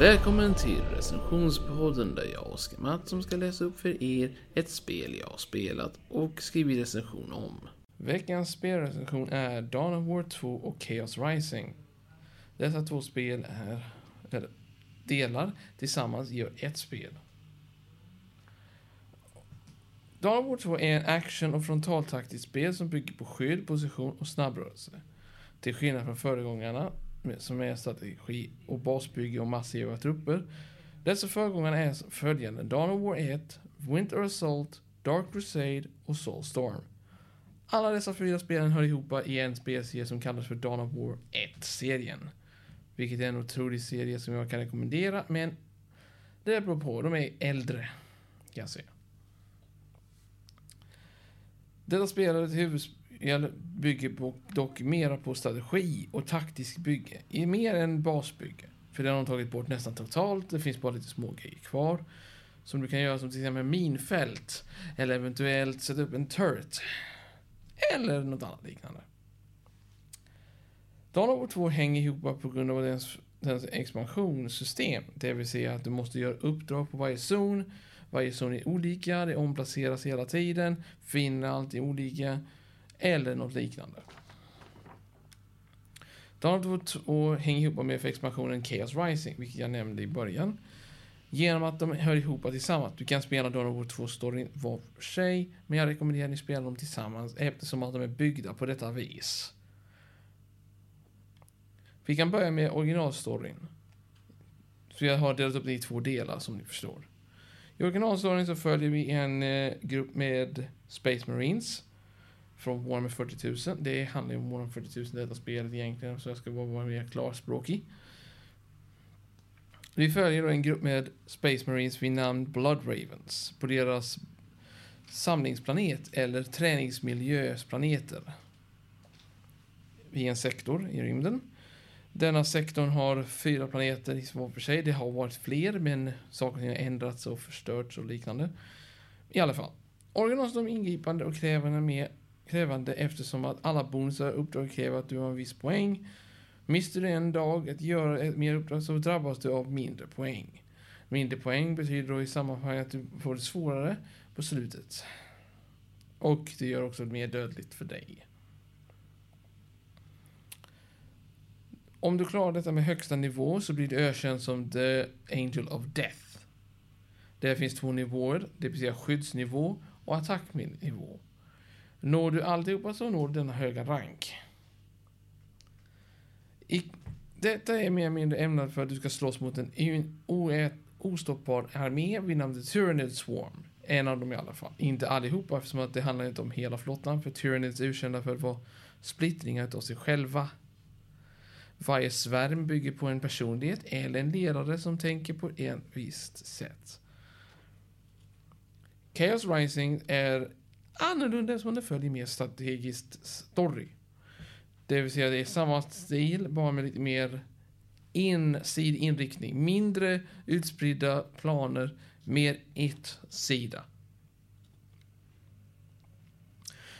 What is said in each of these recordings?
Välkommen till recensionspodden där jag, Oskar Mattsson, ska läsa upp för er ett spel jag har spelat och skrivit recension om. Veckans spelrecension är Dawn of War 2 och Chaos Rising. Dessa två spel är, eller, delar tillsammans gör ett spel. Dawn of War 2 är en action och frontaltaktiskt spel som bygger på skydd, position och snabbrörelse. Till skillnad från föregångarna som är strategi och basbygge och massiva trupper. Dessa föregångare är följande. Dawn of War 1, Winter Assault, Dark Crusade och Soulstorm. Alla dessa fyra spelen hör ihop i en spelserie som kallas för Dawn of War 1-serien. Vilket är en otrolig serie som jag kan rekommendera, men det beror på. De är äldre, kan jag säga. Detta spelet bygger dock mera på strategi och taktisk bygge, i mer än basbygge. För det har de tagit bort nästan totalt, det finns bara lite små grejer kvar. Som du kan göra som till exempel minfält, eller eventuellt sätta upp en turret. Eller något annat liknande. Dawn of War 2 hänger ihop på grund av dess, dess expansionssystem. Det vill säga att du måste göra uppdrag på varje zon. Varje zon är olika, det omplaceras hela tiden, finner alltid olika eller något liknande. Dawn of 2 hänger ihop med för expansionen Chaos Rising, vilket jag nämnde i början. Genom att de hör ihop tillsammans. Du kan spela Dawn of War 2 storyn var för sig, men jag rekommenderar att ni spelar dem tillsammans eftersom att de är byggda på detta vis. Vi kan börja med originalstoryn. Så jag har delat upp det i två delar som ni förstår. I originalstoryn så följer vi en eh, grupp med Space Marines från Warhammer 40 000. Det handlar ju om Warhammer 40 000 detta spelet egentligen, så jag ska bara vara mer klarspråkig. Vi följer då en grupp med Space Marines vid namn Blood Ravens på deras samlingsplanet eller träningsmiljösplaneter i en sektor i rymden. Denna sektorn har fyra planeter var för sig. Det har varit fler, men saker har ändrats och förstörts och liknande. I alla fall. Originalstorm ingripande och krävande med krävande eftersom att alla bonusar och uppdrag kräver att du har en viss poäng. Mister du en dag att göra ett mer uppdrag så drabbas du av mindre poäng. Mindre poäng betyder då i sammanhang att du får det svårare på slutet. Och det gör också mer dödligt för dig. Om du klarar detta med högsta nivå så blir du ökänd som The Angel of Death. Det finns två nivåer, det vill säga skyddsnivå och attacknivå. Når du alltihopa så når du denna höga rank. I, detta är mer eller mindre ämnat för att du ska slåss mot en ostoppbar armé vid namn The Tyranid Swarm. En av dem i alla fall. Inte allihopa eftersom att det handlar inte om hela flottan. För Tyranids är urkända för att vara splittringar av sig själva. Varje svärm bygger på en personlighet eller en ledare som tänker på ett visst sätt. Chaos Rising är annorlunda som det följer mer strategiskt story. Det vill säga det är samma stil, bara med lite mer ensidig inriktning. Mindre utspridda planer, mer ett sida.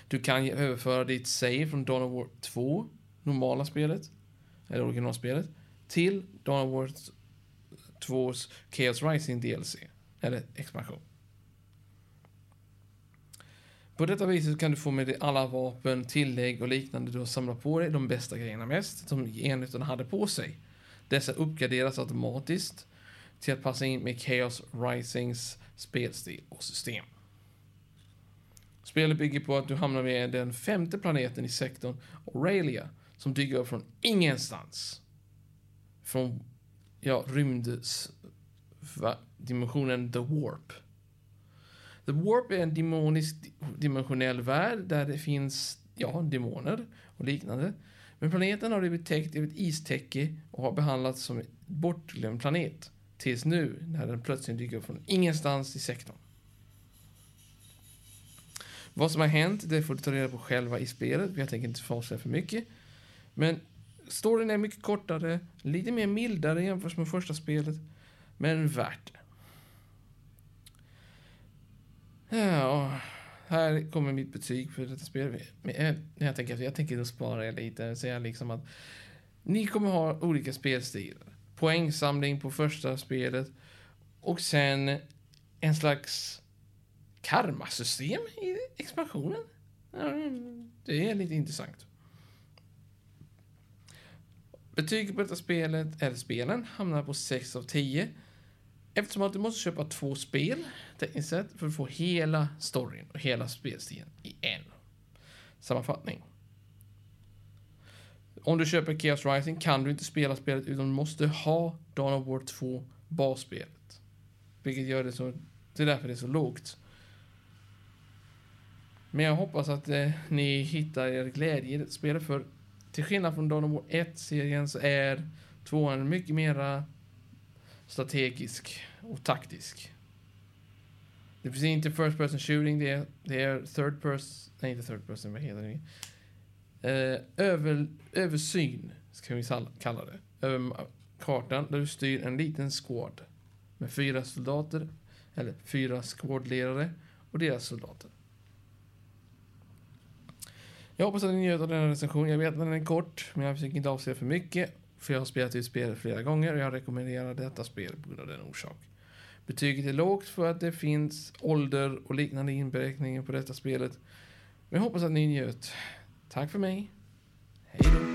Du kan överföra ditt save från Dawn of War 2, normala spelet, eller originalspelet, till Dawn of War 2s Chaos Rising DLC, eller expansion. På detta viset kan du få med dig alla vapen, tillägg och liknande du har samlat på dig, de bästa grejerna mest, som enheterna hade på sig. Dessa uppgraderas automatiskt till att passa in med Chaos Risings spelstil och system. Spelet bygger på att du hamnar med den femte planeten i sektorn, Aurelia, som dyker upp från ingenstans. Från, ja, rymddimensionen The Warp. The Warp är en demonisk dimensionell värld där det finns, ja, demoner och liknande. Men planeten har blivit täckt av ett istäcke och har behandlats som en bortglömd planet. Tills nu, när den plötsligt dyker upp från ingenstans i sektorn. Vad som har hänt, det får du ta reda på själva i spelet. Jag tänker inte avslöja för mycket. Men storyn är mycket kortare, lite mer mildare jämfört med första spelet. Men värt det. Ja, här kommer mitt betyg för detta spel. Men jag, tänker, jag tänker spara er lite och säga liksom att ni kommer ha olika spelstilar. poängsamling på första spelet och sen en slags karmasystem i expansionen. Det är lite intressant. Betyget på detta spelet, eller spelen, hamnar på 6 av 10. Eftersom att du måste köpa två spel, tekniskt sett, för att få hela storyn och hela spelstilen i en sammanfattning. Om du köper Chaos Rising kan du inte spela spelet utan du måste ha Dawn of War 2 basspelet. Vilket gör det så, det är därför det är så lågt. Men jag hoppas att eh, ni hittar er glädje i det spelet för till skillnad från Dawn of War 1-serien så är tvåan mycket mera strategisk och taktisk. Det finns inte first person shooting, det är, det är third person, nej inte third person, vad heter det? Eh, över, översyn, ska vi kalla det, över kartan där du styr en liten squad med fyra soldater, eller fyra squadledare och deras soldater. Jag hoppas att ni njöt av denna recension. Jag vet att den är kort, men jag försöker inte avslöja för mycket. För jag har spelat ut spelet flera gånger och jag rekommenderar detta spel på grund av den orsak. Betyget är lågt för att det finns ålder och liknande inberäkningar på detta spelet. Men jag hoppas att ni njöt. Tack för mig. Hej då.